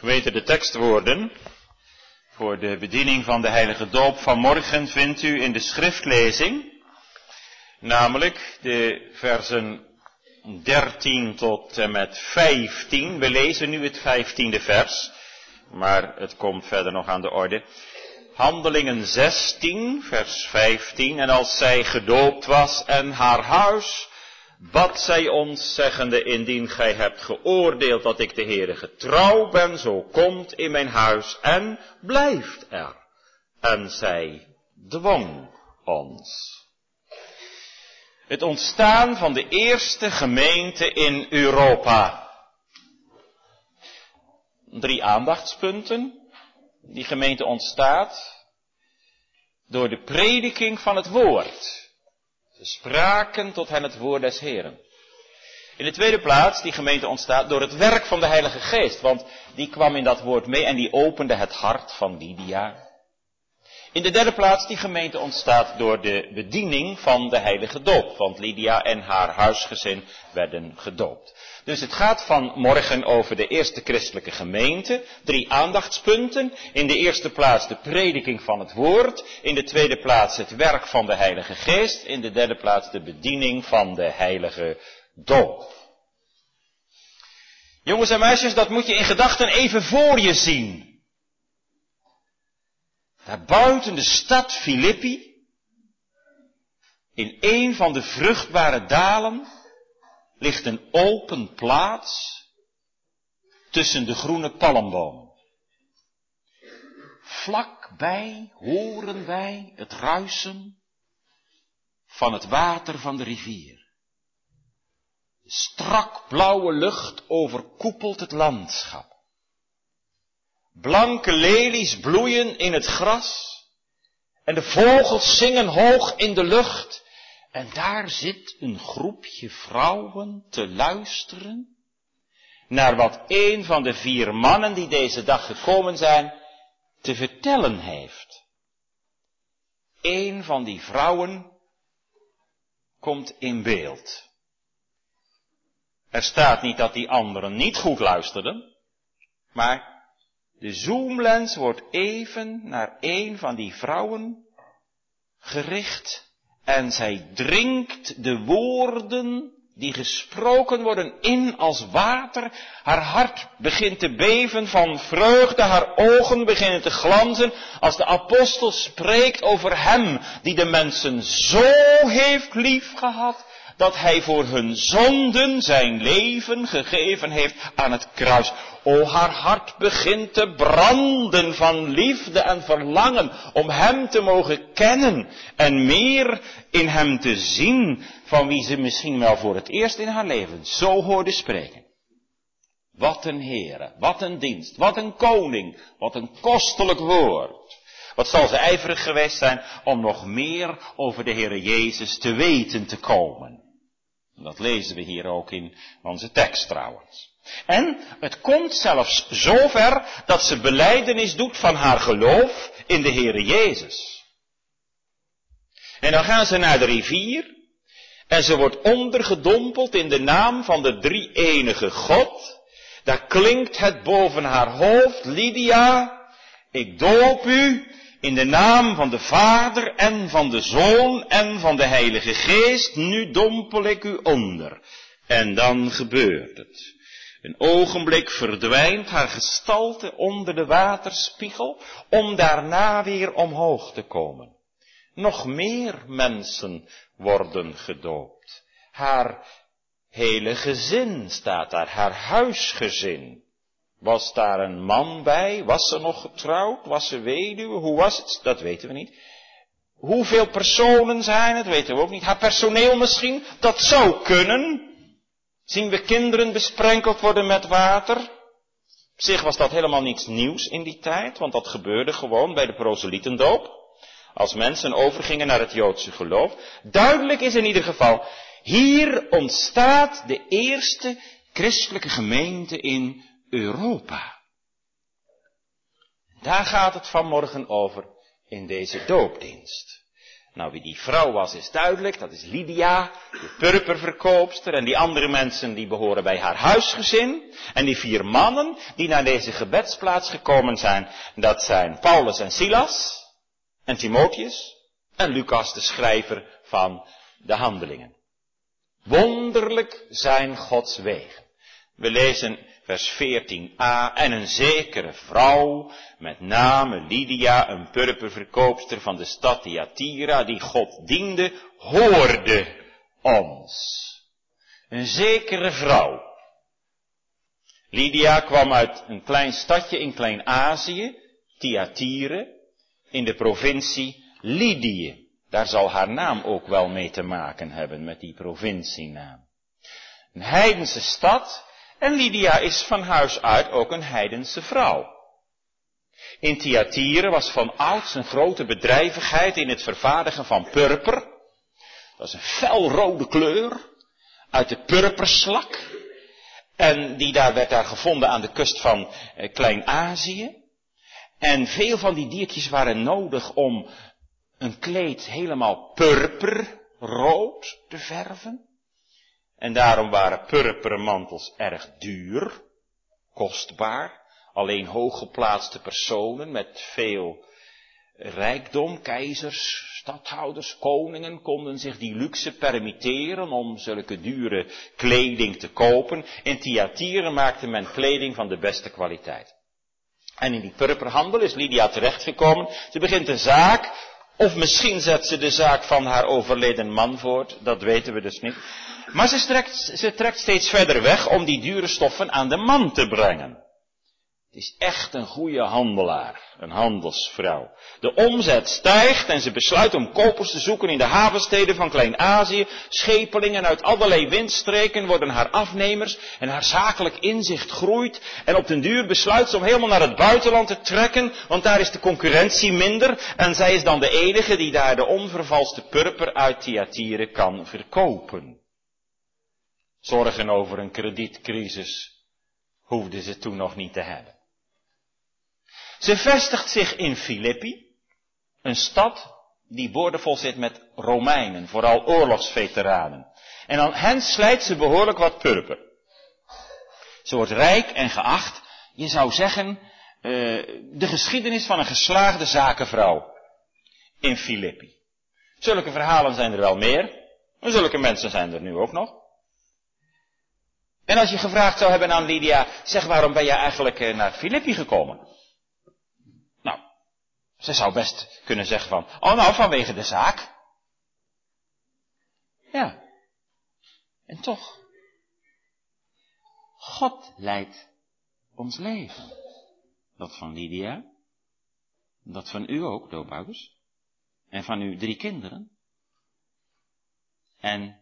Geweten de tekstwoorden voor de bediening van de heilige doop van morgen vindt u in de schriftlezing, namelijk de versen 13 tot en met 15. We lezen nu het 15e vers, maar het komt verder nog aan de orde. Handelingen 16, vers 15. En als zij gedoopt was en haar huis bad zij ons, zeggende, indien gij hebt geoordeeld dat ik de Heere getrouw ben, zo komt in mijn huis en blijft er. En zij dwong ons. Het ontstaan van de eerste gemeente in Europa. Drie aandachtspunten. Die gemeente ontstaat door de prediking van het woord. Spraken tot hen het woord des Heren. In de tweede plaats, die gemeente ontstaat door het werk van de Heilige Geest, want die kwam in dat woord mee en die opende het hart van Lydia. In de derde plaats, die gemeente ontstaat door de bediening van de heilige doop, want Lydia en haar huisgezin werden gedoopt. Dus het gaat vanmorgen over de eerste christelijke gemeente. Drie aandachtspunten. In de eerste plaats de prediking van het woord. In de tweede plaats het werk van de heilige geest. In de derde plaats de bediening van de heilige doop. Jongens en meisjes, dat moet je in gedachten even voor je zien. Daar buiten de stad Filippi, in een van de vruchtbare dalen, ligt een open plaats tussen de groene palmbomen. Vlakbij horen wij het ruisen van het water van de rivier. Strak blauwe lucht overkoepelt het landschap. Blanke lelies bloeien in het gras. En de vogels zingen hoog in de lucht. En daar zit een groepje vrouwen te luisteren naar wat een van de vier mannen die deze dag gekomen zijn te vertellen heeft. Een van die vrouwen komt in beeld. Er staat niet dat die anderen niet goed luisterden, maar de zoomlens wordt even naar een van die vrouwen gericht en zij drinkt de woorden die gesproken worden in als water. Haar hart begint te beven van vreugde, haar ogen beginnen te glanzen als de apostel spreekt over hem die de mensen zo heeft lief gehad dat hij voor hun zonden zijn leven gegeven heeft aan het kruis. O, haar hart begint te branden van liefde en verlangen om hem te mogen kennen en meer in hem te zien van wie ze misschien wel voor het eerst in haar leven zo hoorde spreken. Wat een Heere, wat een dienst, wat een koning, wat een kostelijk woord. Wat zal ze ijverig geweest zijn om nog meer over de Heere Jezus te weten te komen. Dat lezen we hier ook in onze tekst trouwens. En het komt zelfs zover dat ze beleidenis doet van haar geloof in de Heere Jezus. En dan gaan ze naar de rivier en ze wordt ondergedompeld in de naam van de drie enige God. Daar klinkt het boven haar hoofd, Lydia, ik doop u in de naam van de Vader en van de Zoon en van de Heilige Geest, nu dompel ik u onder. En dan gebeurt het. Een ogenblik verdwijnt haar gestalte onder de waterspiegel, om daarna weer omhoog te komen. Nog meer mensen worden gedoopt. Haar hele gezin staat daar, haar huisgezin. Was daar een man bij? Was ze nog getrouwd? Was ze weduwe? Hoe was het? Dat weten we niet. Hoeveel personen zijn het? Weten we ook niet. Haar personeel misschien? Dat zou kunnen. Zien we kinderen besprenkeld worden met water? Op zich was dat helemaal niets nieuws in die tijd, want dat gebeurde gewoon bij de proselietendoop. Als mensen overgingen naar het Joodse geloof. Duidelijk is in ieder geval, hier ontstaat de eerste christelijke gemeente in Europa. Daar gaat het vanmorgen over in deze doopdienst. Nou, wie die vrouw was is duidelijk, dat is Lydia, de purperverkoopster. En die andere mensen die behoren bij haar huisgezin. En die vier mannen die naar deze gebedsplaats gekomen zijn, dat zijn Paulus en Silas en Timotheus en Lucas, de schrijver van de handelingen. Wonderlijk zijn Gods wegen. We lezen vers 14a, en een zekere vrouw, met name Lydia, een purperverkoopster van de stad Thyatira, die God diende, hoorde ons. Een zekere vrouw. Lydia kwam uit een klein stadje in Klein-Azië, Thyatire, in de provincie Lydië. Daar zal haar naam ook wel mee te maken hebben met die provincienaam. Een heidense stad en Lydia is van huis uit ook een heidense vrouw. In Thyatire was van ouds een grote bedrijvigheid in het vervaardigen van purper. Dat is een felrode kleur uit de purperslak. En die daar werd daar gevonden aan de kust van eh, Klein-Azië. En veel van die diertjes waren nodig om een kleed helemaal purperrood te verven. En daarom waren purperen mantels erg duur, kostbaar. Alleen hooggeplaatste personen met veel rijkdom, keizers, stadhouders, koningen konden zich die luxe permitteren om zulke dure kleding te kopen. In Thyatira maakte men kleding van de beste kwaliteit. En in die purperhandel is Lydia terechtgekomen. Ze begint een zaak, of misschien zet ze de zaak van haar overleden man voort, dat weten we dus niet. Maar ze trekt, ze trekt steeds verder weg om die dure stoffen aan de man te brengen. Het is echt een goede handelaar, een handelsvrouw. De omzet stijgt en ze besluit om kopers te zoeken in de havensteden van Klein-Azië. Schepelingen uit allerlei windstreken worden haar afnemers en haar zakelijk inzicht groeit. En op den duur besluit ze om helemaal naar het buitenland te trekken, want daar is de concurrentie minder. En zij is dan de enige die daar de onvervalste purper uit Thyatire kan verkopen. Zorgen over een kredietcrisis hoefden ze toen nog niet te hebben. Ze vestigt zich in Filippi, een stad die boordevol zit met Romeinen, vooral oorlogsveteranen. En aan hen slijt ze behoorlijk wat purper. Ze wordt rijk en geacht. Je zou zeggen, uh, de geschiedenis van een geslaagde zakenvrouw in Filippi. Zulke verhalen zijn er wel meer. En zulke mensen zijn er nu ook nog. En als je gevraagd zou hebben aan Lydia, zeg waarom ben je eigenlijk eh, naar Filippi gekomen? Ze zou best kunnen zeggen van, oh nou vanwege de zaak. Ja. En toch, God leidt ons leven. Dat van Lydia, dat van u ook, doopouders, en van uw drie kinderen. En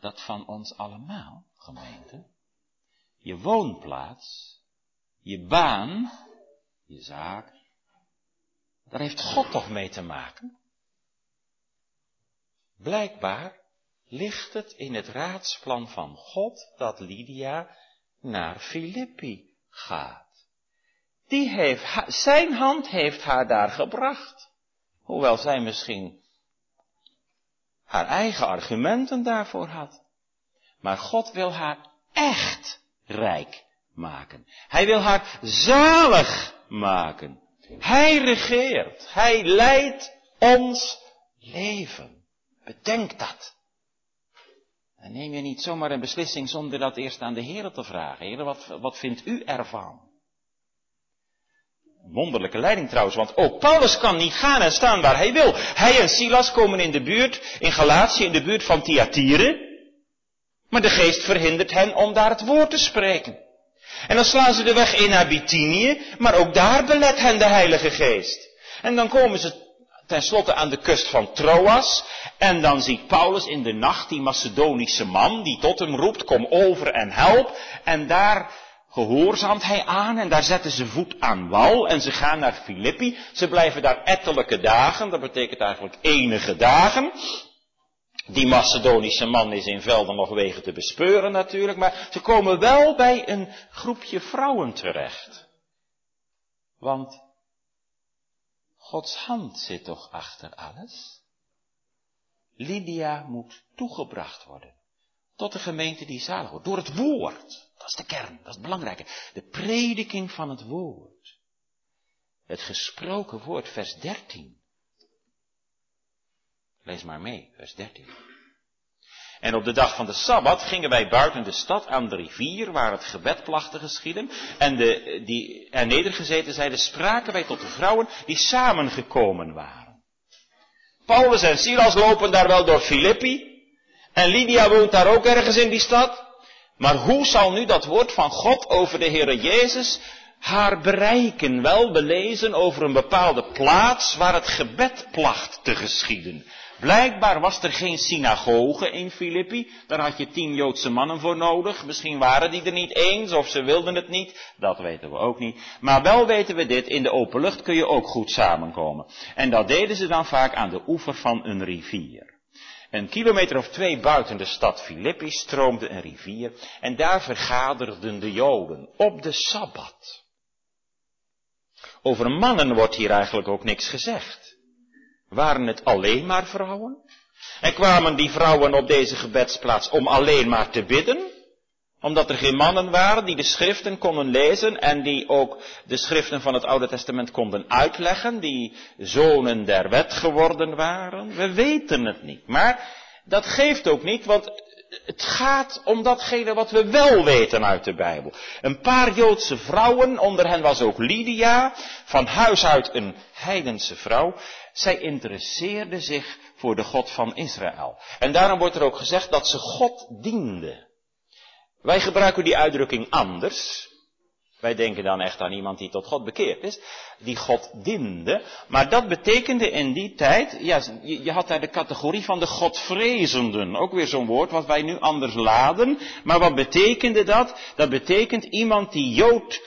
dat van ons allemaal gemeente. Je woonplaats, je baan, je zaak, daar heeft God toch mee te maken? Blijkbaar ligt het in het raadsplan van God dat Lydia naar Filippi gaat. Die heeft, zijn hand heeft haar daar gebracht. Hoewel zij misschien haar eigen argumenten daarvoor had. Maar God wil haar echt rijk maken. Hij wil haar zalig maken. Hij regeert. Hij leidt ons leven. Bedenk dat. En neem je niet zomaar een beslissing zonder dat eerst aan de Heer te vragen. Heer, wat, wat vindt u ervan? Wonderlijke leiding trouwens, want ook Paulus kan niet gaan en staan waar hij wil. Hij en Silas komen in de buurt, in Galatië, in de buurt van Thyatire. Maar de geest verhindert hen om daar het woord te spreken. En dan slaan ze de weg in naar Bithynië, maar ook daar belet hen de Heilige Geest. En dan komen ze tenslotte aan de kust van Troas. En dan ziet Paulus in de nacht die Macedonische man die tot hem roept, kom over en help. En daar gehoorzaamt hij aan en daar zetten ze voet aan wal en ze gaan naar Filippi. Ze blijven daar ettelijke dagen, dat betekent eigenlijk enige dagen. Die Macedonische man is in velden nog wegen te bespeuren natuurlijk, maar ze komen wel bij een groepje vrouwen terecht. Want Gods hand zit toch achter alles? Lydia moet toegebracht worden tot de gemeente die zalig wordt. Door het woord. Dat is de kern, dat is het belangrijke. De prediking van het woord. Het gesproken woord, vers 13. Lees maar mee, vers 13. En op de dag van de Sabbat gingen wij buiten de stad aan de rivier, waar het gebed placht te geschieden. En de, die er nedergezeten zeiden, spraken wij tot de vrouwen die samengekomen waren. Paulus en Silas lopen daar wel door Filippi. En Lydia woont daar ook ergens in die stad. Maar hoe zal nu dat woord van God over de Heere Jezus haar bereiken? Wel belezen over een bepaalde plaats waar het gebed placht te geschieden. Blijkbaar was er geen synagoge in Filippi. Daar had je tien Joodse mannen voor nodig. Misschien waren die er niet eens of ze wilden het niet. Dat weten we ook niet. Maar wel weten we dit, in de open lucht kun je ook goed samenkomen. En dat deden ze dan vaak aan de oever van een rivier. Een kilometer of twee buiten de stad Filippi stroomde een rivier en daar vergaderden de Joden op de Sabbat. Over mannen wordt hier eigenlijk ook niks gezegd. Waren het alleen maar vrouwen? En kwamen die vrouwen op deze gebedsplaats om alleen maar te bidden? Omdat er geen mannen waren die de schriften konden lezen en die ook de schriften van het Oude Testament konden uitleggen, die zonen der wet geworden waren. We weten het niet. Maar dat geeft ook niet, want het gaat om datgene wat we wel weten uit de Bijbel. Een paar Joodse vrouwen, onder hen was ook Lydia, van huis uit een heidense vrouw. Zij interesseerde zich voor de God van Israël. En daarom wordt er ook gezegd dat ze God diende. Wij gebruiken die uitdrukking anders. Wij denken dan echt aan iemand die tot God bekeerd is, die God diende. Maar dat betekende in die tijd, ja, je had daar de categorie van de Godvrezenden. Ook weer zo'n woord wat wij nu anders laden. Maar wat betekende dat? Dat betekent iemand die Jood,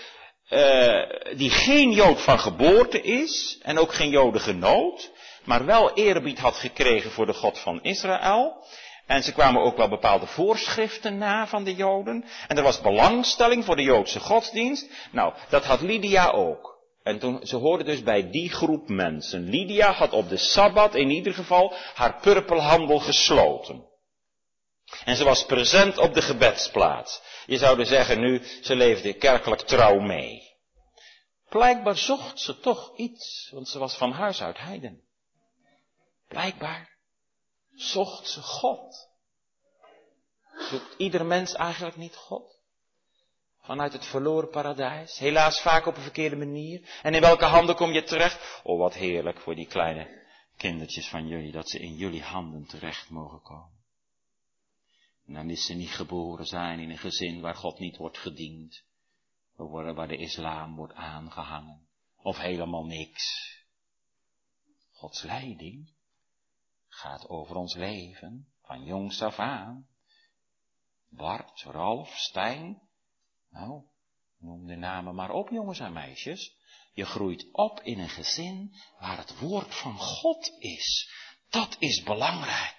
uh, die geen Jood van geboorte is, en ook geen Jodengenoot, maar wel eerbied had gekregen voor de God van Israël. En ze kwamen ook wel bepaalde voorschriften na van de Joden. En er was belangstelling voor de Joodse godsdienst. Nou, dat had Lydia ook. En toen, ze hoorde dus bij die groep mensen. Lydia had op de Sabbat in ieder geval haar purpelhandel gesloten. En ze was present op de gebedsplaats. Je zou dus zeggen nu, ze leefde kerkelijk trouw mee. Blijkbaar zocht ze toch iets, want ze was van huis uit heiden. Blijkbaar zocht ze God. Zoekt ieder mens eigenlijk niet God? Vanuit het verloren paradijs, helaas vaak op een verkeerde manier. En in welke handen kom je terecht? Oh, wat heerlijk voor die kleine kindertjes van jullie, dat ze in jullie handen terecht mogen komen. Dan is ze niet geboren zijn in een gezin waar God niet wordt gediend, waar de islam wordt aangehangen, of helemaal niks. Gods leiding gaat over ons leven, van jongs af aan. Bart, Ralf, Stijn. Nou, noem de namen maar op, jongens en meisjes. Je groeit op in een gezin waar het woord van God is. Dat is belangrijk.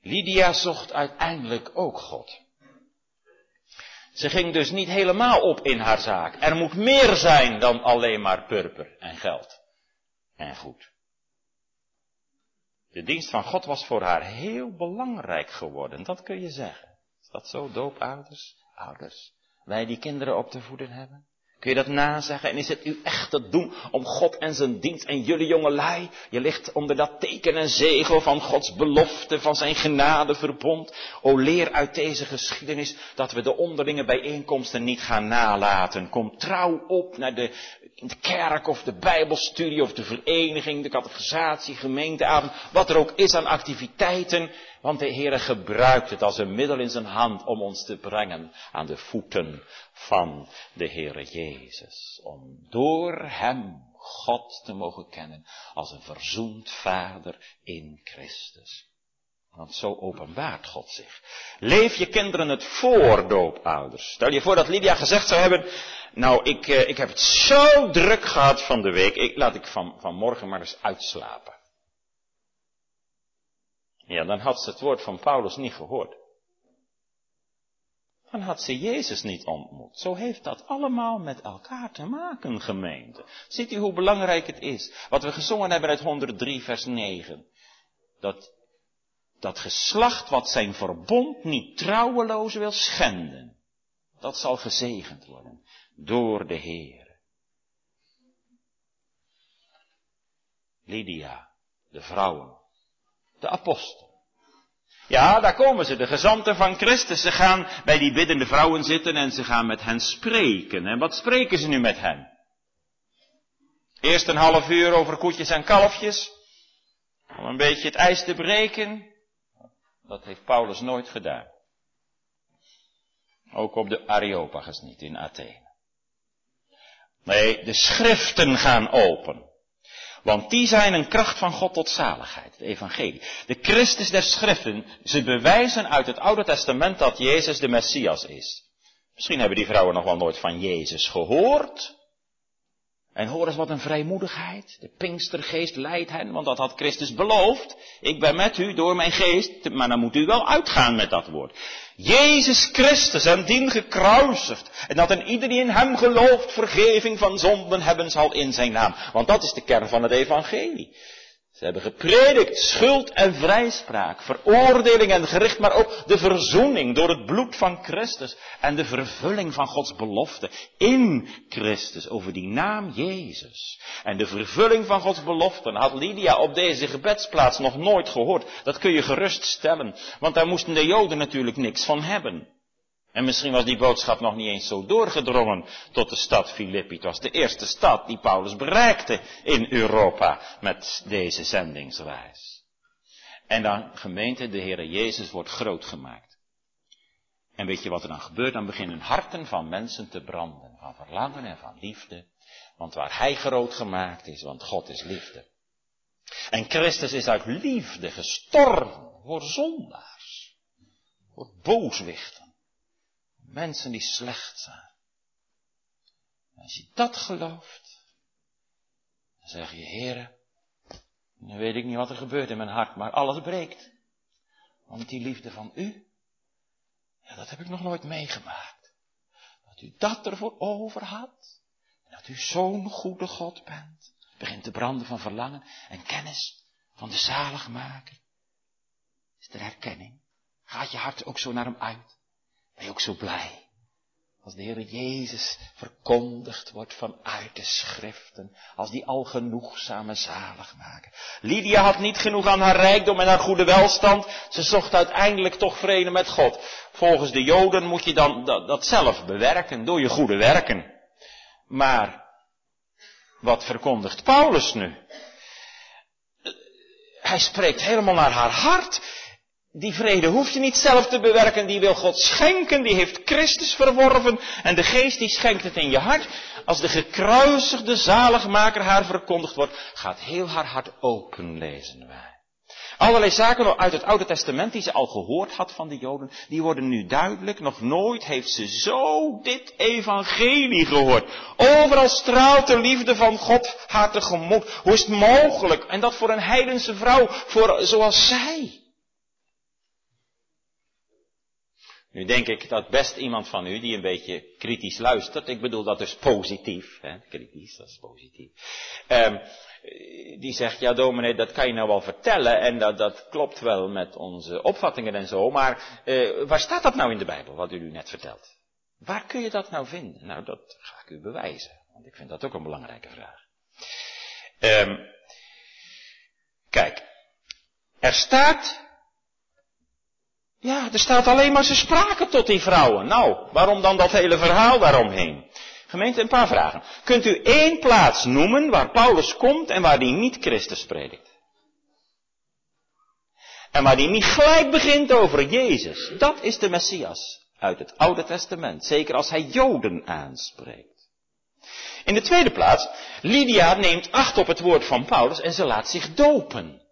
Lydia zocht uiteindelijk ook God. Ze ging dus niet helemaal op in haar zaak. Er moet meer zijn dan alleen maar purper en geld en goed. De dienst van God was voor haar heel belangrijk geworden, dat kun je zeggen. Is dat zo, doopouders, ouders? Wij die kinderen op te voeden hebben? Kun je dat nazeggen? En is het u echt te doen om God en zijn dienst en jullie jongelui? Je ligt onder dat teken en zegel van Gods belofte, van zijn genadeverbond. O leer uit deze geschiedenis dat we de onderlinge bijeenkomsten niet gaan nalaten. Kom trouw op naar de, de kerk of de bijbelstudie of de vereniging, de catechisatie, gemeenteavond, wat er ook is aan activiteiten. Want de Heere gebruikt het als een middel in zijn hand om ons te brengen aan de voeten van de Heere Jezus. Om door Hem God te mogen kennen als een verzoend Vader in Christus. Want zo openbaart God zich. Leef je kinderen het voor, doopouders. Stel je voor dat Lydia gezegd zou hebben, nou ik, eh, ik heb het zo druk gehad van de week, ik, laat ik van, van morgen maar eens uitslapen. Ja, dan had ze het woord van Paulus niet gehoord. dan had ze Jezus niet ontmoet. Zo heeft dat allemaal met elkaar te maken, gemeente. Ziet u hoe belangrijk het is? Wat we gezongen hebben uit 103, vers 9. Dat, dat geslacht wat zijn verbond niet trouweloos wil schenden. Dat zal gezegend worden door de Heer. Lydia, de vrouwen, de apostel. Ja, daar komen ze, de gezanten van Christus. Ze gaan bij die biddende vrouwen zitten en ze gaan met hen spreken. En wat spreken ze nu met hen? Eerst een half uur over koetjes en kalfjes, om een beetje het ijs te breken. Dat heeft Paulus nooit gedaan. Ook op de Areopagus niet in Athene. Nee, de schriften gaan open. Want die zijn een kracht van God tot zaligheid, het evangelie. De Christus der schriften, ze bewijzen uit het Oude Testament dat Jezus de Messias is. Misschien hebben die vrouwen nog wel nooit van Jezus gehoord. En hoor eens wat een vrijmoedigheid. De Pinkstergeest leidt hen, want dat had Christus beloofd. Ik ben met u door mijn geest, maar dan moet u wel uitgaan met dat woord. Jezus Christus en dien gekruisigd. En dat een ieder die in hem gelooft vergeving van zonden hebben zal in zijn naam. Want dat is de kern van het evangelie. Ze hebben gepredikt schuld en vrijspraak, veroordeling en gericht, maar ook de verzoening door het bloed van Christus en de vervulling van Gods belofte in Christus over die naam Jezus. En de vervulling van Gods beloften had Lydia op deze gebedsplaats nog nooit gehoord. Dat kun je gerust stellen, want daar moesten de Joden natuurlijk niks van hebben. En misschien was die boodschap nog niet eens zo doorgedrongen tot de stad Filippi. Het was de eerste stad die Paulus bereikte in Europa met deze zendingsreis. En dan gemeente, de Heere Jezus wordt groot gemaakt. En weet je wat er dan gebeurt? Dan beginnen harten van mensen te branden. Van verlangen en van liefde. Want waar Hij groot gemaakt is, want God is liefde. En Christus is uit liefde gestorven voor zondaars. Voor booswichten. Mensen die slecht zijn. als je dat gelooft, dan zeg je, heren, nu weet ik niet wat er gebeurt in mijn hart, maar alles breekt. Want die liefde van u, ja, dat heb ik nog nooit meegemaakt. Dat u dat ervoor over had. En dat u zo'n goede God bent. Begint te branden van verlangen en kennis van de zaligmaker. Is er herkenning? Gaat je hart ook zo naar hem uit? Ben je ook zo blij? Als de Heer Jezus verkondigd wordt vanuit de schriften. Als die al genoegzame zalig maken. Lydia had niet genoeg aan haar rijkdom en haar goede welstand. Ze zocht uiteindelijk toch vrede met God. Volgens de Joden moet je dan dat, dat zelf bewerken door je goede werken. Maar wat verkondigt Paulus nu? Hij spreekt helemaal naar haar hart. Die vrede hoef je niet zelf te bewerken, die wil God schenken, die heeft Christus verworven en de geest die schenkt het in je hart. Als de gekruisigde zaligmaker haar verkondigd wordt, gaat heel haar hart open, lezen wij. Allerlei zaken uit het Oude Testament die ze al gehoord had van de Joden, die worden nu duidelijk. Nog nooit heeft ze zo dit evangelie gehoord. Overal straalt de liefde van God haar tegemoet. Hoe is het mogelijk? En dat voor een heidense vrouw, voor, zoals zij. Nu denk ik dat best iemand van u die een beetje kritisch luistert, ik bedoel dat dus positief, hè, kritisch, dat is positief, um, die zegt, ja dominee, dat kan je nou wel vertellen en dat, dat klopt wel met onze opvattingen en zo, maar uh, waar staat dat nou in de Bijbel, wat u nu net vertelt? Waar kun je dat nou vinden? Nou, dat ga ik u bewijzen, want ik vind dat ook een belangrijke vraag. Um, kijk, er staat ja, er staat alleen maar ze spraken tot die vrouwen. Nou, waarom dan dat hele verhaal daaromheen? Gemeente, een paar vragen. Kunt u één plaats noemen waar Paulus komt en waar hij niet Christus predikt? En waar hij niet gelijk begint over Jezus. Dat is de Messias uit het Oude Testament. Zeker als hij Joden aanspreekt. In de tweede plaats, Lydia neemt acht op het woord van Paulus en ze laat zich dopen.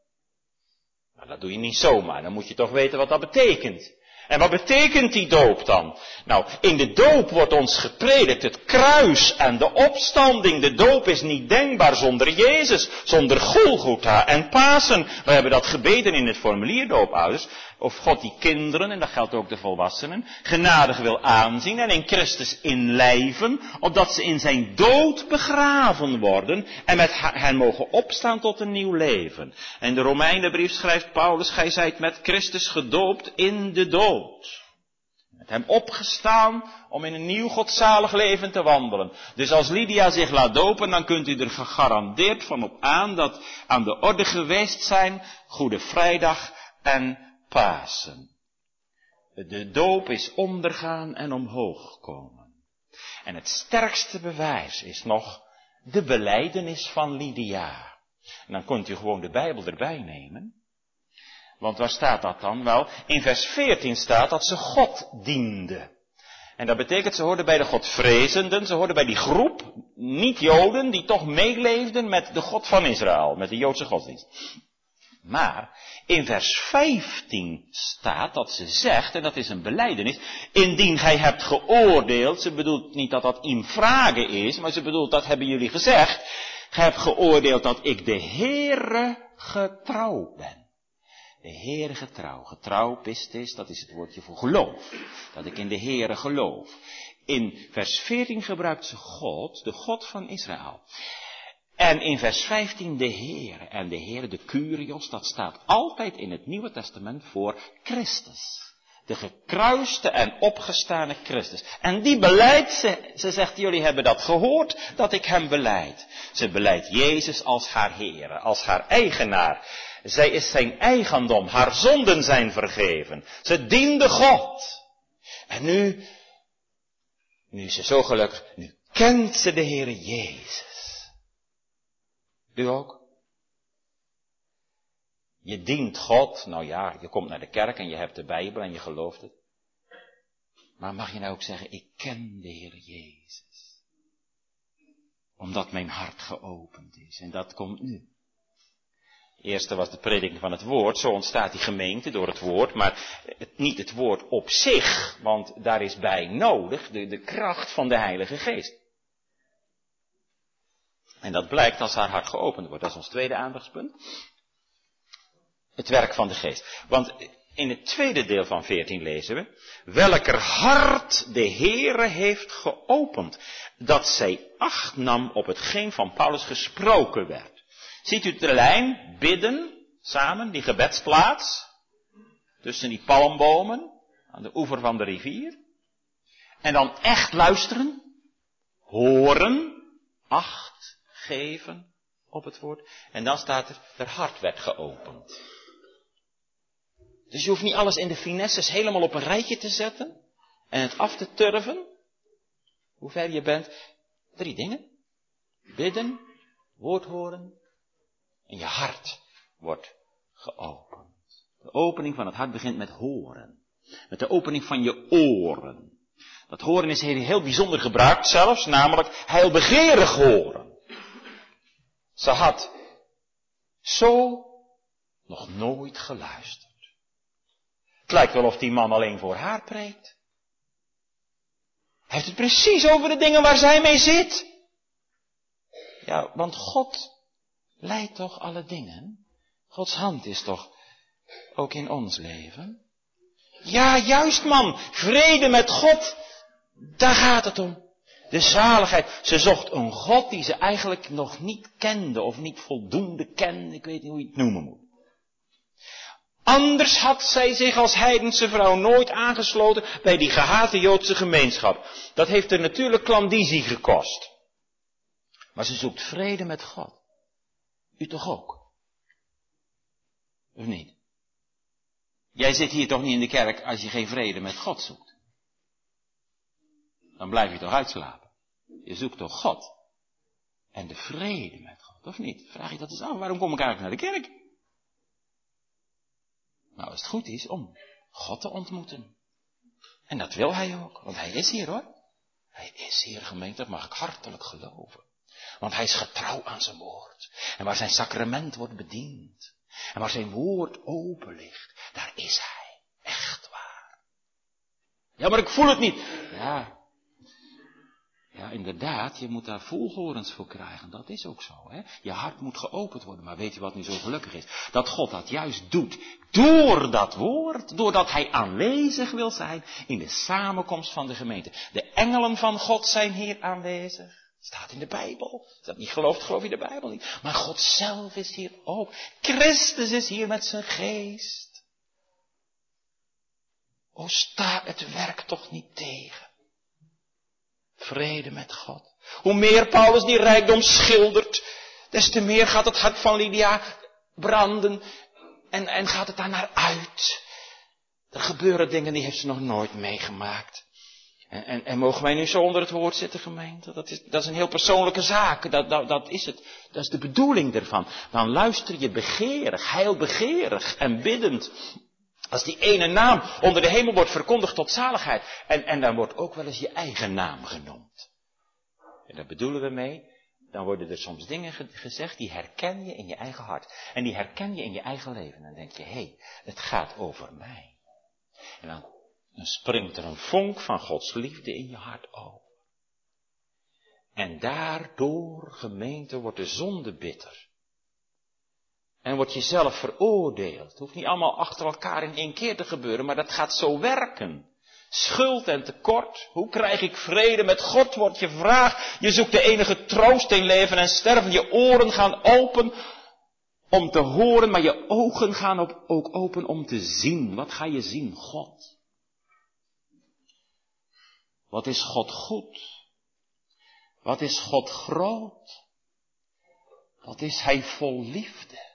Dat doe je niet zomaar, dan moet je toch weten wat dat betekent. En wat betekent die doop dan? Nou, in de doop wordt ons gepredikt het kruis en de opstanding. De doop is niet denkbaar zonder Jezus, zonder Golgotha en Pasen. We hebben dat gebeden in het formulier doopouders. Of God die kinderen, en dat geldt ook de volwassenen, genadig wil aanzien en in Christus inlijven, opdat ze in zijn dood begraven worden en met hen mogen opstaan tot een nieuw leven. En de Romeinenbrief schrijft Paulus, gij zijt met Christus gedoopt in de dood. Met hem opgestaan om in een nieuw godzalig leven te wandelen. Dus als Lydia zich laat dopen, dan kunt u er gegarandeerd van op aan dat aan de orde geweest zijn Goede Vrijdag en De doop is ondergaan en omhoog komen. En het sterkste bewijs is nog de beleidenis van Lydia. En dan kunt u gewoon de Bijbel erbij nemen. Want waar staat dat dan? Wel, in vers 14 staat dat ze God diende. En dat betekent, ze hoorden bij de Godvrezenden, ze hoorden bij die groep, niet-Joden, die toch meeleefden met de God van Israël, met de Joodse godsdienst. Maar in vers 15 staat dat ze zegt, en dat is een beleidenis, indien gij hebt geoordeeld, ze bedoelt niet dat dat in vragen is, maar ze bedoelt dat hebben jullie gezegd, gij hebt geoordeeld dat ik de Heere getrouw ben. De Heere getrouw. Getrouw, pistis, dat is het woordje voor geloof. Dat ik in de Heere geloof. In vers 14 gebruikt ze God, de God van Israël. En in vers 15 de Heer. En de Heer, de Curios, dat staat altijd in het Nieuwe Testament voor Christus. De gekruiste en opgestane Christus. En die beleidt ze. Ze zegt, jullie hebben dat gehoord, dat ik hem beleid. Ze beleidt Jezus als haar Heer, als haar eigenaar. Zij is zijn eigendom, haar zonden zijn vergeven. Ze diende God. En nu, nu is ze zo gelukkig, nu kent ze de Heer Jezus. U ook? Je dient God, nou ja, je komt naar de kerk en je hebt de Bijbel en je gelooft het. Maar mag je nou ook zeggen, ik ken de Heer Jezus. Omdat mijn hart geopend is. En dat komt nu. Eerste was de prediking van het woord. Zo ontstaat die gemeente door het woord. Maar niet het woord op zich. Want daar is bij nodig de, de kracht van de Heilige Geest. En dat blijkt als haar hart geopend wordt. Dat is ons tweede aandachtspunt. Het werk van de geest. Want in het tweede deel van 14 lezen we, welker hart de Heere heeft geopend, dat zij acht nam op hetgeen van Paulus gesproken werd. Ziet u de lijn, bidden, samen, die gebedsplaats, tussen die palmbomen, aan de oever van de rivier. En dan echt luisteren, horen, acht, geven op het woord. En dan staat er, haar hart werd geopend. Dus je hoeft niet alles in de finesses helemaal op een rijtje te zetten en het af te turven. Hoe ver je bent. Drie dingen. Bidden, woord horen en je hart wordt geopend. De opening van het hart begint met horen. Met de opening van je oren. Dat horen is heel bijzonder gebruikt zelfs, namelijk heilbegeerig horen. Ze had zo nog nooit geluisterd. Het lijkt wel of die man alleen voor haar preekt. Hij heeft het precies over de dingen waar zij mee zit. Ja, want God leidt toch alle dingen? Gods hand is toch ook in ons leven? Ja, juist man, vrede met God, daar gaat het om. De zaligheid. Ze zocht een God die ze eigenlijk nog niet kende of niet voldoende kende. Ik weet niet hoe je het noemen moet. Anders had zij zich als heidense vrouw nooit aangesloten bij die gehate Joodse gemeenschap. Dat heeft er natuurlijk klandizie gekost. Maar ze zoekt vrede met God. U toch ook? Of niet? Jij zit hier toch niet in de kerk als je geen vrede met God zoekt? Dan blijf je toch uitslapen. Je zoekt toch God. En de vrede met God, of niet? Vraag je dat eens af. Waarom kom ik eigenlijk naar de kerk? Nou, als het goed is om God te ontmoeten. En dat wil hij ook, want hij is hier hoor. Hij is hier gemeente, dat mag ik hartelijk geloven. Want hij is getrouw aan zijn woord. En waar zijn sacrament wordt bediend. En waar zijn woord open ligt, daar is hij. Echt waar. Ja, maar ik voel het niet. Ja, ja, inderdaad, je moet daar volhorens voor krijgen. Dat is ook zo. Hè? Je hart moet geopend worden. Maar weet je wat nu zo gelukkig is? Dat God dat juist doet. Door dat woord. Doordat Hij aanwezig wil zijn in de samenkomst van de gemeente. De engelen van God zijn hier aanwezig. Staat in de Bijbel. Als dat niet gelooft, geloof je de Bijbel niet. Maar God zelf is hier ook. Christus is hier met zijn geest. O, sta het werk toch niet tegen. Vrede met God. Hoe meer Paulus die rijkdom schildert, des te meer gaat het hart van Lydia branden en, en gaat het daar naar uit. Er gebeuren dingen die heeft ze nog nooit meegemaakt. En, en, en, mogen wij nu zo onder het woord zitten, gemeente? Dat is, dat is een heel persoonlijke zaak. Dat, dat, dat is het. Dat is de bedoeling ervan. Dan luister je begeerig, heilbegeerig en biddend als die ene naam onder de hemel wordt verkondigd tot zaligheid. En, en dan wordt ook wel eens je eigen naam genoemd. En daar bedoelen we mee. Dan worden er soms dingen gezegd die herken je in je eigen hart. En die herken je in je eigen leven. En dan denk je, hé, hey, het gaat over mij. En dan, dan springt er een vonk van Gods liefde in je hart over. En daardoor, gemeente, wordt de zonde bitter. En word je zelf veroordeeld. Het hoeft niet allemaal achter elkaar in één keer te gebeuren, maar dat gaat zo werken. Schuld en tekort. Hoe krijg ik vrede met God? Wordt je vraag. Je zoekt de enige troost in leven en sterven. Je oren gaan open om te horen, maar je ogen gaan ook open om te zien. Wat ga je zien? God. Wat is God goed? Wat is God groot? Wat is Hij vol liefde?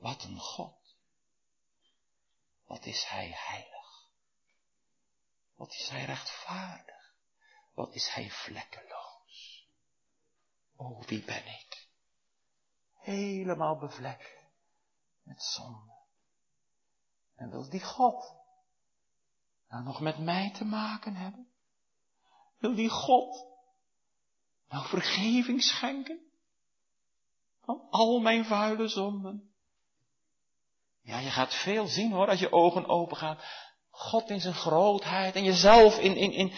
Wat een God. Wat is Hij heilig. Wat is Hij rechtvaardig. Wat is Hij vlekkeloos. O, wie ben ik? Helemaal bevlekt met zonde. En wil die God nou nog met mij te maken hebben? Wil die God nou vergeving schenken van al mijn vuile zonden? Ja, je gaat veel zien hoor, als je ogen open gaan. God in zijn grootheid en jezelf in, in, in,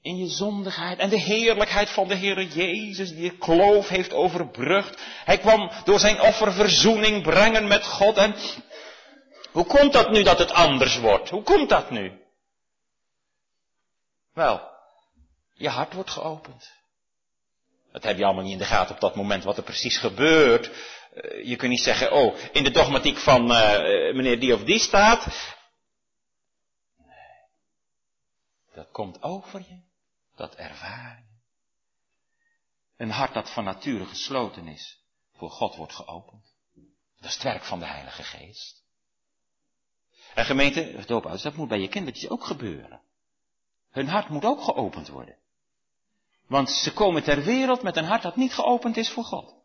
in je zondigheid en de heerlijkheid van de Heere Jezus die je kloof heeft overbrugd. Hij kwam door zijn offer verzoening brengen met God en hoe komt dat nu dat het anders wordt? Hoe komt dat nu? Wel, je hart wordt geopend. Dat heb je allemaal niet in de gaten op dat moment wat er precies gebeurt. Eh, je kunt niet zeggen, oh, in de dogmatiek van uh, meneer die of die staat. Nee. Dat komt over je. Dat ervaar je. Een hart dat van nature gesloten is, voor God wordt geopend. Dat is het werk van de Heilige Geest. En gemeente, doopouders, dat moet bij je kindertjes ook gebeuren. Hun hart moet ook geopend worden. Want ze komen ter wereld met een hart dat niet geopend is voor God.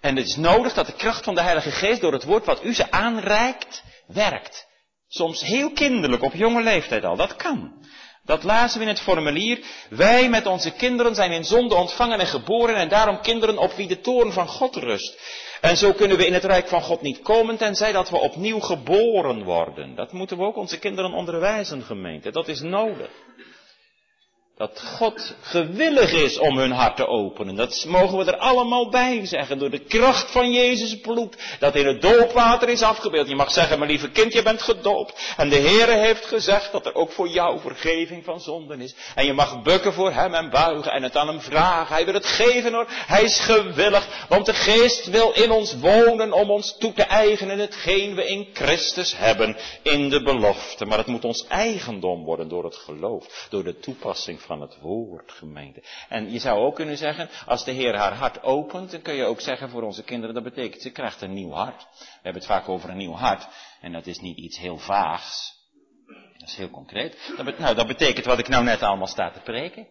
En het is nodig dat de kracht van de Heilige Geest door het woord wat u ze aanreikt, werkt. Soms heel kinderlijk, op jonge leeftijd al. Dat kan. Dat lazen we in het formulier. Wij met onze kinderen zijn in zonde ontvangen en geboren en daarom kinderen op wie de toorn van God rust. En zo kunnen we in het rijk van God niet komen tenzij dat we opnieuw geboren worden. Dat moeten we ook onze kinderen onderwijzen, gemeente. Dat is nodig dat God gewillig is om hun hart te openen. Dat mogen we er allemaal bij zeggen. Door de kracht van Jezus bloed. Dat in het doopwater is afgebeeld. Je mag zeggen, mijn lieve kind, je bent gedoopt. En de Heere heeft gezegd dat er ook voor jou vergeving van zonden is. En je mag bukken voor hem en buigen en het aan hem vragen. Hij wil het geven hoor. Hij is gewillig. Want de geest wil in ons wonen om ons toe te eigenen hetgeen we in Christus hebben. In de belofte. Maar het moet ons eigendom worden door het geloof. Door de toepassing van van het woord, gemeente. En je zou ook kunnen zeggen, als de Heer haar hart opent, dan kun je ook zeggen voor onze kinderen, dat betekent, ze krijgt een nieuw hart. We hebben het vaak over een nieuw hart, en dat is niet iets heel vaags. Dat is heel concreet. Dat, nou, dat betekent wat ik nou net allemaal sta te preken.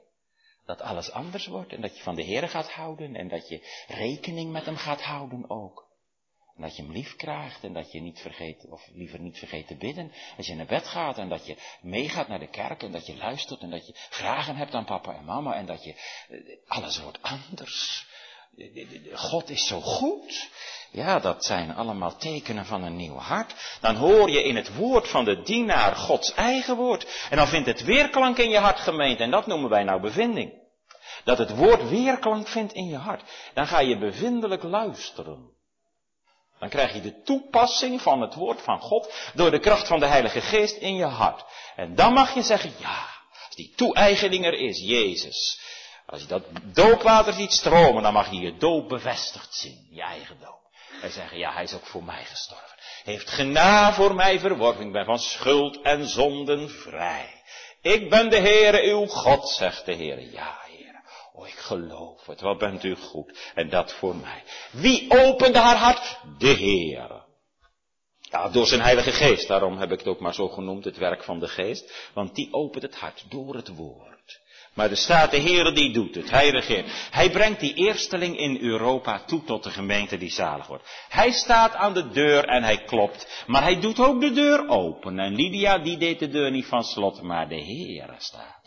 Dat alles anders wordt en dat je van de Heer gaat houden en dat je rekening met hem gaat houden ook. En dat je hem lief krijgt en dat je niet vergeet, of liever niet vergeet te bidden. Als je naar bed gaat en dat je meegaat naar de kerk en dat je luistert en dat je vragen hebt aan papa en mama en dat je, eh, alles wordt anders. God is zo goed. Ja, dat zijn allemaal tekenen van een nieuw hart. Dan hoor je in het woord van de dienaar Gods eigen woord. En dan vindt het weerklank in je hart gemeend. En dat noemen wij nou bevinding. Dat het woord weerklank vindt in je hart. Dan ga je bevindelijk luisteren. Dan krijg je de toepassing van het woord van God door de kracht van de Heilige Geest in je hart. En dan mag je zeggen, ja, als die toe-eigening er is, Jezus. Als je dat doopwater ziet stromen, dan mag je je doop bevestigd zien, je eigen doop. En zeggen, ja, hij is ook voor mij gestorven. Heeft gena voor mij verworven. Ik ben van schuld en zonden vrij. Ik ben de Heere uw God, zegt de Heere. Ja, Heere. Oh, ik geloof het. Wat bent u goed. En dat voor mij. Wie opende haar hart? De Heere. Ja, door zijn Heilige Geest. Daarom heb ik het ook maar zo genoemd, het werk van de Geest. Want die opent het hart door het woord. Maar er staat de Heer die doet het. Hij regeert. Hij brengt die eersteling in Europa toe tot de gemeente die zalig wordt. Hij staat aan de deur en hij klopt. Maar hij doet ook de deur open. En Lydia die deed de deur niet van slot, maar de Heer staat.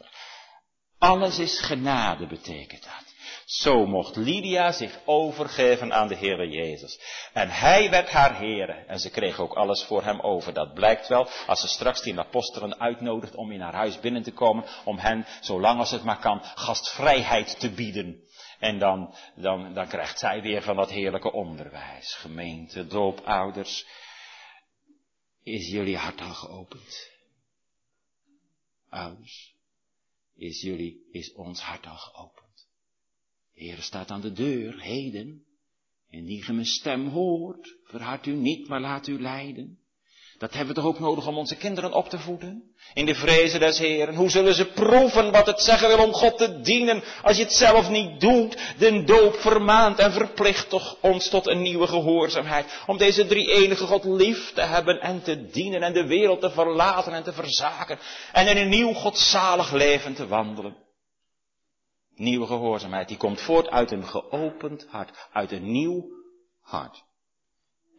Alles is genade betekent dat. Zo mocht Lydia zich overgeven aan de Heere Jezus. En hij werd haar Heere. En ze kreeg ook alles voor hem over. Dat blijkt wel als ze straks die apostelen uitnodigt om in haar huis binnen te komen. Om hen, zolang als het maar kan, gastvrijheid te bieden. En dan, dan, dan krijgt zij weer van dat heerlijke onderwijs. Gemeente, doopouders. Is jullie hart al geopend? Ouders. Is jullie, is ons hart al geopend? De Heer staat aan de deur, heden. En die mijn stem hoort, verhard u niet, maar laat u leiden. Dat hebben we toch ook nodig om onze kinderen op te voeden? In de vrezen des Heeren. Hoe zullen ze proeven wat het zeggen wil om God te dienen, als je het zelf niet doet? De doop vermaant en verplicht toch ons tot een nieuwe gehoorzaamheid. Om deze drie enige God lief te hebben en te dienen en de wereld te verlaten en te verzaken. En in een nieuw godzalig leven te wandelen. Nieuwe gehoorzaamheid, die komt voort uit een geopend hart, uit een nieuw hart.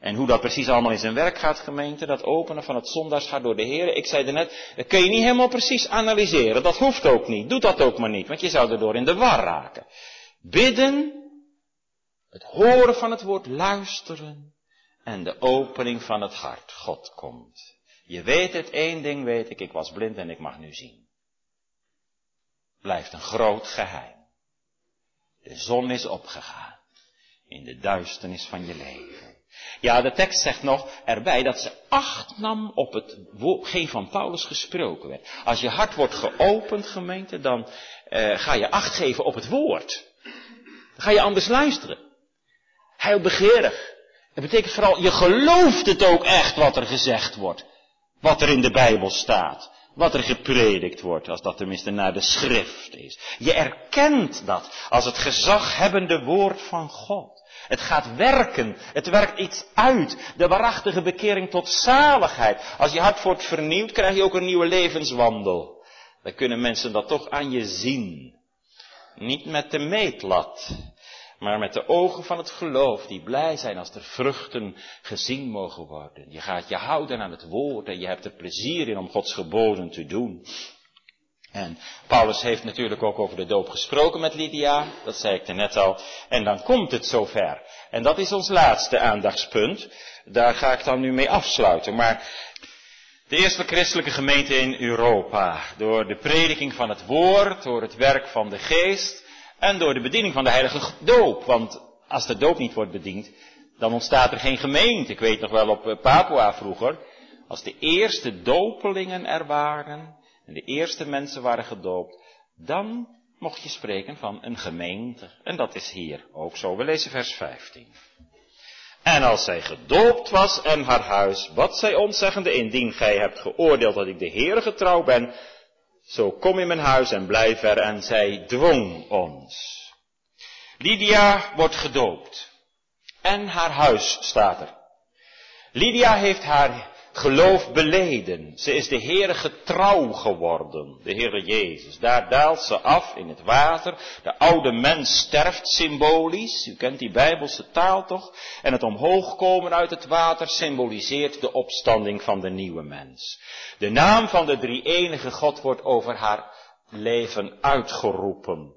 En hoe dat precies allemaal in zijn werk gaat, gemeente, dat openen van het zondagshart door de Heer. Ik zei net, dat kun je niet helemaal precies analyseren. Dat hoeft ook niet. Doe dat ook maar niet, want je zou erdoor in de war raken. Bidden, het horen van het woord, luisteren en de opening van het hart. God komt. Je weet het, één ding weet ik, ik was blind en ik mag nu zien blijft een groot geheim. De zon is opgegaan in de duisternis van je leven. Ja, de tekst zegt nog erbij dat ze acht nam op hetgeen van Paulus gesproken werd. Als je hart wordt geopend, gemeente, dan uh, ga je acht geven op het woord. Dan ga je anders luisteren. Heel begeerig. Het betekent vooral, je gelooft het ook echt wat er gezegd wordt. Wat er in de Bijbel staat wat er gepredikt wordt, als dat tenminste naar de schrift is. Je erkent dat als het gezaghebbende woord van God. Het gaat werken, het werkt iets uit, de waarachtige bekering tot zaligheid. Als je hart wordt vernieuwd, krijg je ook een nieuwe levenswandel. Dan kunnen mensen dat toch aan je zien. Niet met de meetlat, maar met de ogen van het geloof, die blij zijn als er vruchten gezien mogen worden. Je gaat je houden aan het woord en je hebt er plezier in om Gods geboden te doen. En Paulus heeft natuurlijk ook over de doop gesproken met Lydia, dat zei ik er net al. En dan komt het zover. En dat is ons laatste aandachtspunt. Daar ga ik dan nu mee afsluiten. Maar de eerste christelijke gemeente in Europa, door de prediking van het woord, door het werk van de geest, en door de bediening van de heilige doop. Want als de doop niet wordt bediend, dan ontstaat er geen gemeente. Ik weet nog wel op eh, Papua vroeger, als de eerste dopelingen er waren, en de eerste mensen waren gedoopt, dan mocht je spreken van een gemeente. En dat is hier ook zo. We lezen vers 15. En als zij gedoopt was en haar huis, wat zij ons zeggende, indien gij hebt geoordeeld dat ik de Heere getrouw ben, zo kom in mijn huis en blijf er en zij dwong ons. Lydia wordt gedoopt. En haar huis staat er. Lydia heeft haar geloof beleden. Ze is de Heere getrouw geworden, de Heere Jezus. Daar daalt ze af in het water. De oude mens sterft symbolisch. U kent die Bijbelse taal toch? En het omhoog komen uit het water symboliseert de opstanding van de nieuwe mens. De naam van de drie enige God wordt over haar leven uitgeroepen.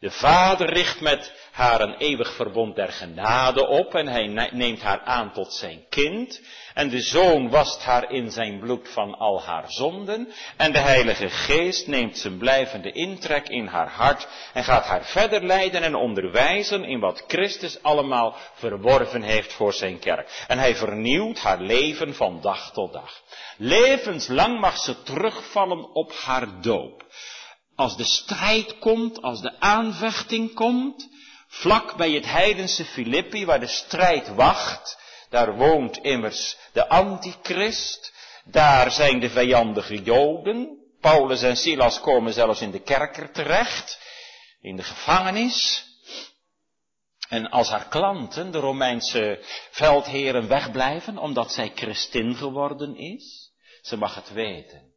De vader richt met haar een eeuwig verbond der genade op en hij neemt haar aan tot zijn kind. En de zoon wast haar in zijn bloed van al haar zonden. En de heilige geest neemt zijn blijvende intrek in haar hart en gaat haar verder leiden en onderwijzen in wat Christus allemaal verworven heeft voor zijn kerk. En hij vernieuwt haar leven van dag tot dag. Levenslang mag ze terugvallen op haar doop. Als de strijd komt, als de aanvechting komt, vlak bij het heidense Filippi waar de strijd wacht, daar woont immers de antichrist, daar zijn de vijandige Joden, Paulus en Silas komen zelfs in de kerker terecht, in de gevangenis. En als haar klanten, de Romeinse veldheren, wegblijven omdat zij christin geworden is, ze mag het weten.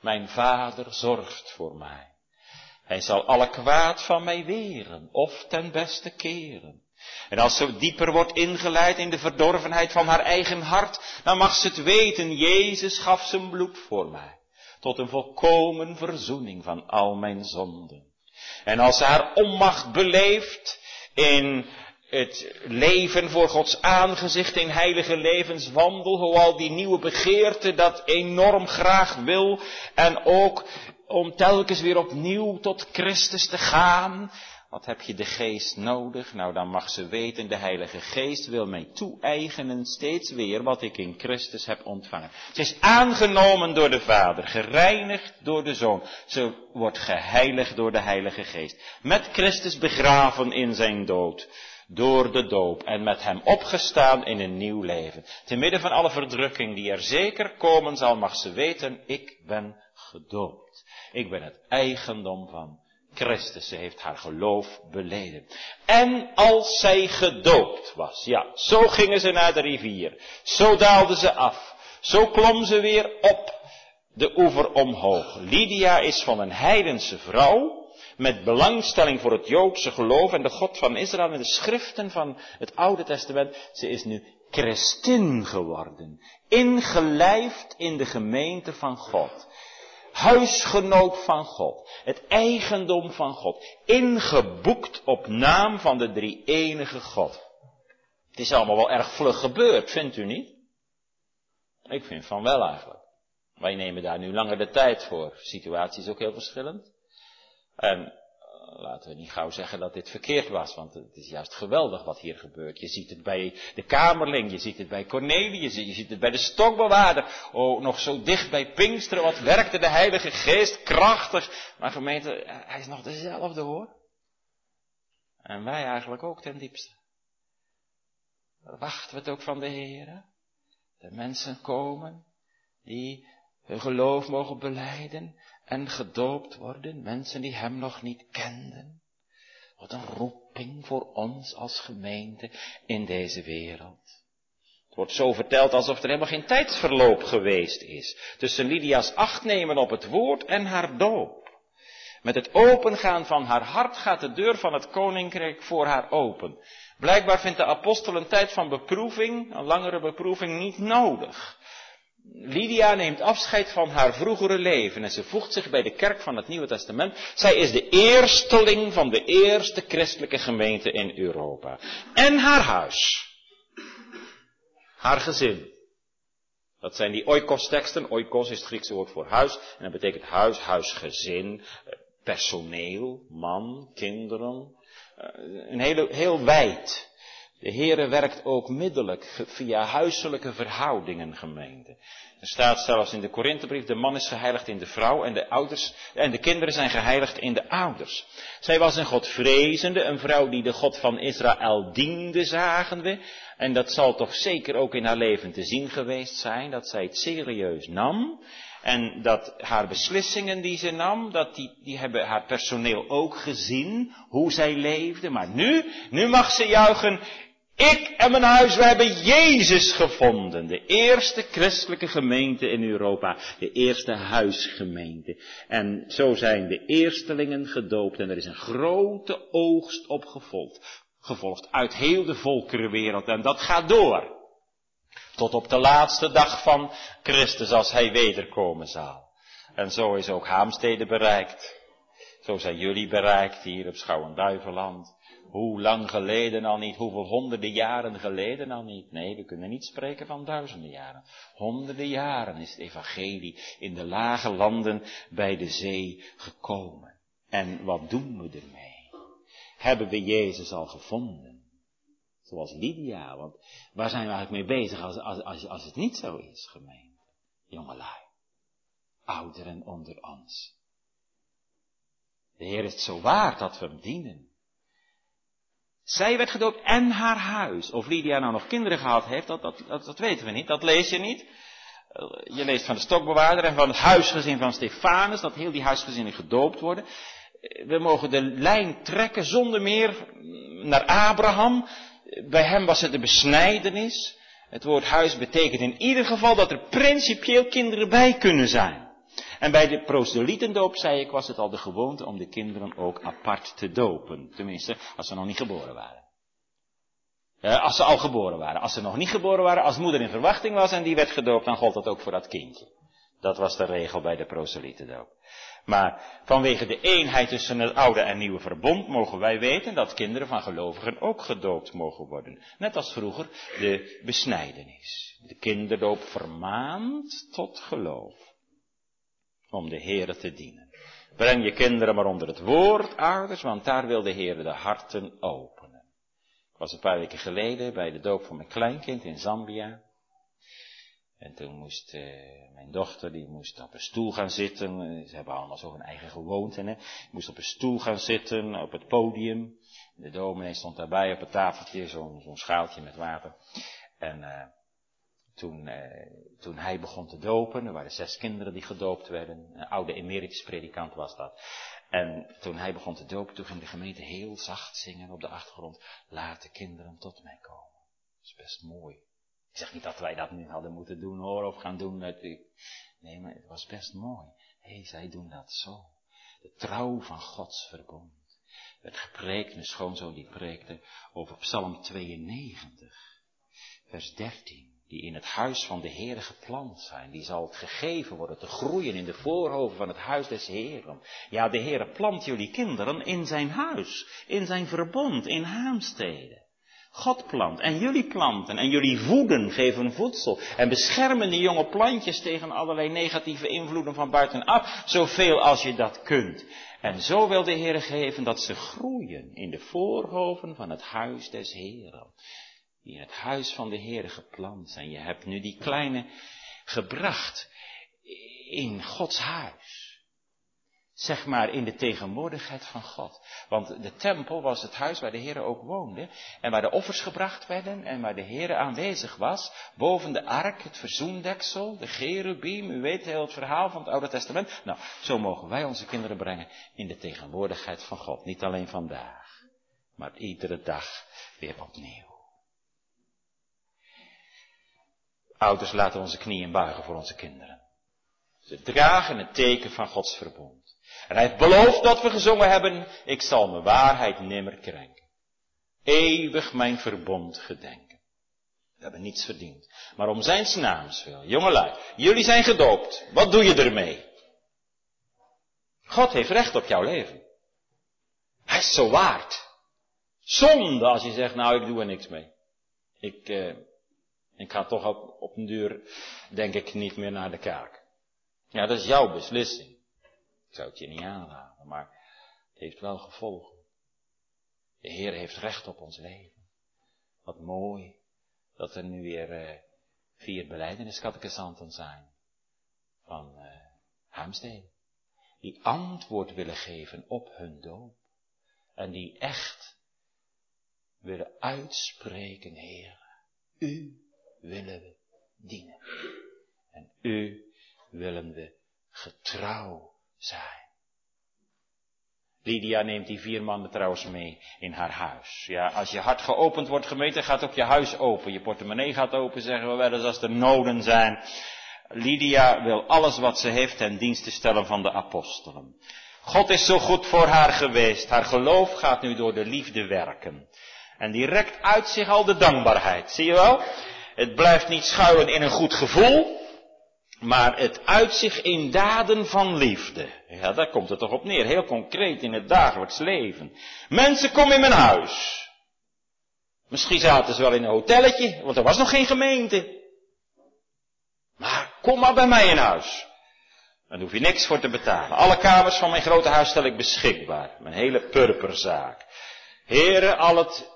Mijn vader zorgt voor mij. Hij zal alle kwaad van mij weren of ten beste keren. En als ze dieper wordt ingeleid in de verdorvenheid van haar eigen hart, dan mag ze het weten, Jezus gaf zijn bloed voor mij, tot een volkomen verzoening van al mijn zonden. En als ze haar onmacht beleeft in het leven voor Gods aangezicht in heilige levenswandel, hoewel die nieuwe begeerte dat enorm graag wil en ook om telkens weer opnieuw tot Christus te gaan. Wat heb je de geest nodig? Nou, dan mag ze weten, de Heilige Geest wil mij toe-eigenen steeds weer wat ik in Christus heb ontvangen. Ze is aangenomen door de Vader, gereinigd door de Zoon. Ze wordt geheiligd door de Heilige Geest. Met Christus begraven in zijn dood door de doop en met hem opgestaan in een nieuw leven. Te midden van alle verdrukking die er zeker komen zal, mag ze weten, ik ben gedoopt. Ik ben het eigendom van Christus. Ze heeft haar geloof beleden. En als zij gedoopt was, ja, zo gingen ze naar de rivier. Zo daalden ze af. Zo klom ze weer op de oever omhoog. Lydia is van een heidense vrouw met belangstelling voor het Joodse geloof en de God van Israël en de schriften van het Oude Testament. Ze is nu christin geworden, ingelijfd in de gemeente van God. Huisgenoot van God, het eigendom van God, ingeboekt op naam van de drie enige God. Het is allemaal wel erg vlug gebeurd, vindt u niet? Ik vind van wel eigenlijk. Wij nemen daar nu langer de tijd voor. De situatie is ook heel verschillend. En laten we niet gauw zeggen dat dit verkeerd was, want het is juist geweldig wat hier gebeurt. Je ziet het bij de kamerling, je ziet het bij Cornelius, je ziet het bij de stokbewaarder. Oh, nog zo dicht bij Pinksteren, wat werkte de Heilige Geest krachtig. Maar gemeente, hij is nog dezelfde hoor. En wij eigenlijk ook ten diepste. Wachten we het ook van de Heer? De mensen komen die hun geloof mogen beleiden en gedoopt worden, mensen die Hem nog niet kenden. Wat een roeping voor ons als gemeente in deze wereld. Het wordt zo verteld alsof er helemaal geen tijdsverloop geweest is tussen Lydia's achtnemen op het woord en haar doop. Met het opengaan van haar hart gaat de deur van het koninkrijk voor haar open. Blijkbaar vindt de apostel een tijd van beproeving, een langere beproeving, niet nodig. Lydia neemt afscheid van haar vroegere leven en ze voegt zich bij de kerk van het Nieuwe Testament. Zij is de eersteling van de eerste christelijke gemeente in Europa. En haar huis. Haar gezin. Dat zijn die oikos-teksten. Oikos is het Griekse woord voor huis. En dat betekent huis, huisgezin, personeel, man, kinderen. Eh, een hele, heel wijd. De Heere werkt ook middelijk via huiselijke verhoudingen, gemeente. Er staat zelfs in de Korinthebrief, de man is geheiligd in de vrouw en de ouders, en de kinderen zijn geheiligd in de ouders. Zij was een Godvrezende, een vrouw die de God van Israël diende, zagen we. En dat zal toch zeker ook in haar leven te zien geweest zijn, dat zij het serieus nam. En dat haar beslissingen die ze nam, dat die, die hebben haar personeel ook gezien, hoe zij leefde. Maar nu, nu mag ze juichen, ik en mijn huis, we hebben Jezus gevonden. De eerste christelijke gemeente in Europa. De eerste huisgemeente. En zo zijn de eerstelingen gedoopt en er is een grote oogst opgevolgd. Gevolgd uit heel de volkerenwereld en dat gaat door. Tot op de laatste dag van Christus als hij wederkomen zal. En zo is ook Haamstede bereikt. Zo zijn jullie bereikt hier op Schouwen-Duiveland. Hoe lang geleden al niet, hoeveel honderden jaren geleden al niet. Nee, we kunnen niet spreken van duizenden jaren. Honderden jaren is het evangelie in de lage landen bij de zee gekomen. En wat doen we ermee? Hebben we Jezus al gevonden? Zoals Lydia, want waar zijn we eigenlijk mee bezig als, als, als, als het niet zo is, gemeente? Jongelui, ouderen onder ons. De Heer is het zo waard dat we hem dienen. Zij werd gedoopt en haar huis. Of Lydia nou nog kinderen gehad heeft, dat, dat, dat, dat weten we niet. Dat lees je niet. Je leest van de stokbewaarder en van het huisgezin van Stefanus, dat heel die huisgezinnen gedoopt worden. We mogen de lijn trekken zonder meer naar Abraham. Bij hem was het de besnijdenis. Het woord huis betekent in ieder geval dat er principieel kinderen bij kunnen zijn. En bij de proselytendoop, zei ik, was het al de gewoonte om de kinderen ook apart te dopen. Tenminste, als ze nog niet geboren waren. als ze al geboren waren. Als ze nog niet geboren waren, als moeder in verwachting was en die werd gedoopt, dan gold dat ook voor dat kindje. Dat was de regel bij de proselytendoop. Maar vanwege de eenheid tussen het oude en nieuwe verbond mogen wij weten dat kinderen van gelovigen ook gedoopt mogen worden. Net als vroeger de besnijdenis. De kinderdoop vermaand tot geloof om de Heere te dienen. Breng je kinderen maar onder het woord, ouders, want daar wil de Heer de harten openen. Ik was een paar weken geleden bij de doop van mijn kleinkind in Zambia. En toen moest uh, mijn dochter, die moest op een stoel gaan zitten. Ze hebben allemaal zo hun eigen gewoonte, hè. Moest op een stoel gaan zitten, op het podium. De dominee stond daarbij op het tafeltje, zo'n zo'n schaaltje met water. En uh, toen, eh, toen hij begon te dopen, er waren zes kinderen die gedoopt werden, een oude emeritus predikant was dat. En toen hij begon te dopen, toen ging de gemeente heel zacht zingen op de achtergrond, laat de kinderen tot mij komen. Dat is best mooi. Ik zeg niet dat wij dat nu hadden moeten doen hoor, of gaan doen. Nee, maar het was best mooi. Hé, hey, zij doen dat zo. De trouw van Gods verbond. werd gepreekt, mijn schoonzoon die preekte over Psalm 92, vers 13 die in het huis van de Heer geplant zijn, die zal gegeven worden te groeien in de voorhoven van het huis des Heeren. Ja, de Heer plant jullie kinderen in zijn huis, in zijn verbond, in haamsteden. God plant en jullie planten en jullie voeden, geven voedsel en beschermen die jonge plantjes tegen allerlei negatieve invloeden van buitenaf, zoveel als je dat kunt. En zo wil de Heer geven dat ze groeien in de voorhoven van het huis des Heeren die in het huis van de Heer geplant zijn. Je hebt nu die kleine gebracht in Gods huis. Zeg maar in de tegenwoordigheid van God. Want de tempel was het huis waar de Heer ook woonde. En waar de offers gebracht werden. En waar de Heer aanwezig was. Boven de ark, het verzoendeksel, de cherubim. U weet heel het verhaal van het Oude Testament. Nou, zo mogen wij onze kinderen brengen in de tegenwoordigheid van God. Niet alleen vandaag. Maar iedere dag weer opnieuw. Ouders laten onze knieën buigen voor onze kinderen. Ze dragen het teken van Gods verbond. En hij heeft beloofd dat we gezongen hebben, ik zal mijn waarheid nimmer krenken. Eeuwig mijn verbond gedenken. We hebben niets verdiend. Maar om zijn naams wil. Jongelui, jullie zijn gedoopt. Wat doe je ermee? God heeft recht op jouw leven. Hij is zo waard. Zonde als je zegt, nou ik doe er niks mee. Ik, eh, ik ga toch op, een duur, denk ik, niet meer naar de kerk. Ja, dat is jouw beslissing. Ik zou het je niet aanraden, maar het heeft wel gevolgen. De Heer heeft recht op ons leven. Wat mooi dat er nu weer uh, vier beleideniskattekesanten zijn van uh, Haamstede. Die antwoord willen geven op hun doop. En die echt willen uitspreken, Heer, u willen we dienen. En u willen we getrouw zijn. Lydia neemt die vier mannen trouwens mee in haar huis. Ja, als je hart geopend wordt gemeten, gaat ook je huis open. Je portemonnee gaat open, zeggen we wel eens als er noden zijn. Lydia wil alles wat ze heeft ten dienste stellen van de apostelen. God is zo goed voor haar geweest. Haar geloof gaat nu door de liefde werken. En direct uit zich al de dankbaarheid. Zie je wel? Het blijft niet schuilen in een goed gevoel. Maar het uit zich in daden van liefde. Ja, daar komt het toch op neer. Heel concreet in het dagelijks leven. Mensen, kom in mijn huis. Misschien zaten ze wel in een hotelletje, want er was nog geen gemeente. Maar kom maar bij mij in huis. Dan hoef je niks voor te betalen. Alle kamers van mijn grote huis stel ik beschikbaar. Mijn hele purperzaak. Heren, al het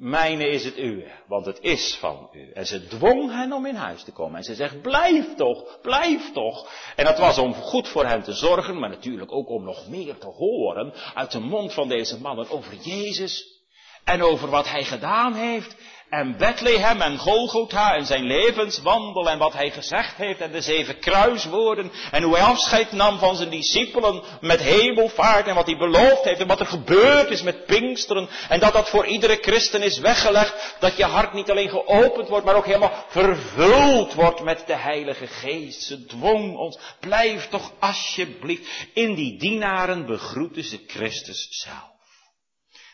mijne is het uwe, want het is van u. En ze dwong hen om in huis te komen. En ze zegt, blijf toch, blijf toch. En dat was om goed voor hen te zorgen, maar natuurlijk ook om nog meer te horen uit de mond van deze mannen over Jezus. En over wat hij gedaan heeft en Bethlehem en Golgotha en zijn levenswandel en wat hij gezegd heeft en de zeven kruiswoorden en hoe hij afscheid nam van zijn discipelen met hemelvaart en wat hij beloofd heeft en wat er gebeurd is met Pinksteren en dat dat voor iedere christen is weggelegd, dat je hart niet alleen geopend wordt, maar ook helemaal vervuld wordt met de Heilige Geest. Ze dwong ons, blijf toch alsjeblieft in die dienaren begroeten ze Christus zelf.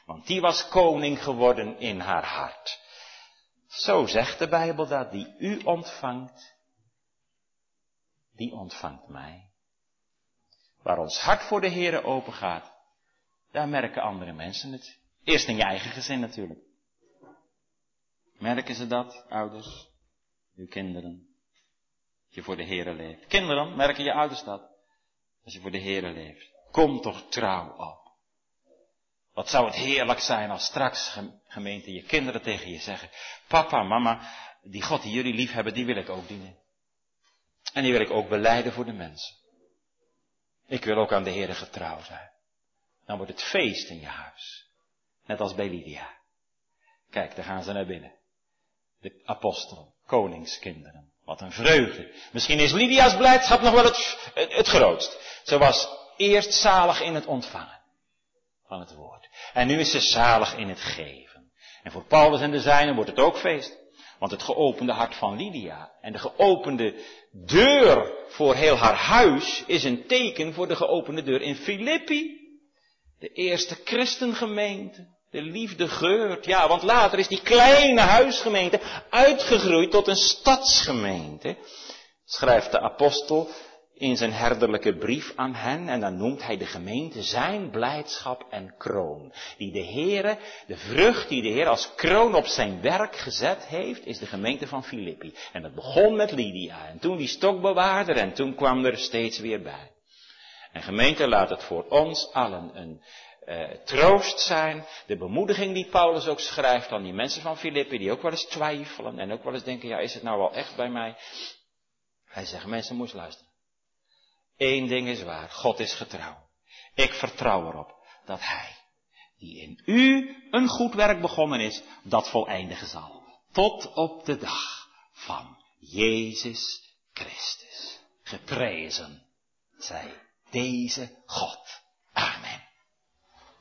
Want die was koning geworden in haar hart. Zo zegt de Bijbel dat, die u ontvangt, die ontvangt mij. Waar ons hart voor de Here open gaat, daar merken andere mensen het. Eerst in je eigen gezin natuurlijk. Merken ze dat, ouders, uw kinderen, je voor de Here leeft. Kinderen, merken je ouders dat, als je voor de Here leeft. Kom toch trouw op. Wat zou het heerlijk zijn als straks, gemeente, je kinderen tegen je zeggen, papa, mama, die God die jullie lief hebben, die wil ik ook dienen. En die wil ik ook beleiden voor de mensen. Ik wil ook aan de Heer getrouw zijn. Dan wordt het feest in je huis. Net als bij Lydia. Kijk, daar gaan ze naar binnen. De apostelen, koningskinderen. Wat een vreugde. Misschien is Lydia's blijdschap nog wel het, het, het grootst. Ze was eerst zalig in het ontvangen van het woord. En nu is ze zalig in het geven. En voor Paulus en de zijnen wordt het ook feest. Want het geopende hart van Lydia en de geopende deur voor heel haar huis is een teken voor de geopende deur in Filippi. De eerste christengemeente. De liefde geurt. Ja, want later is die kleine huisgemeente uitgegroeid tot een stadsgemeente. Schrijft de apostel in zijn herderlijke brief aan hen en dan noemt hij de gemeente zijn blijdschap en kroon. Die de Heere, de vrucht die de Heer als kroon op zijn werk gezet heeft, is de gemeente van Filippi. En dat begon met Lydia en toen die stokbewaarder en toen kwam er steeds weer bij. En gemeente laat het voor ons allen een uh, troost zijn, de bemoediging die Paulus ook schrijft aan die mensen van Filippi, die ook wel eens twijfelen en ook wel eens denken, ja is het nou wel echt bij mij? Hij zegt, mensen moest luisteren. Eén ding is waar, God is getrouw. Ik vertrouw erop dat Hij, die in u een goed werk begonnen is, dat voleindigen zal. Tot op de dag van Jezus Christus. Geprezen zij deze God.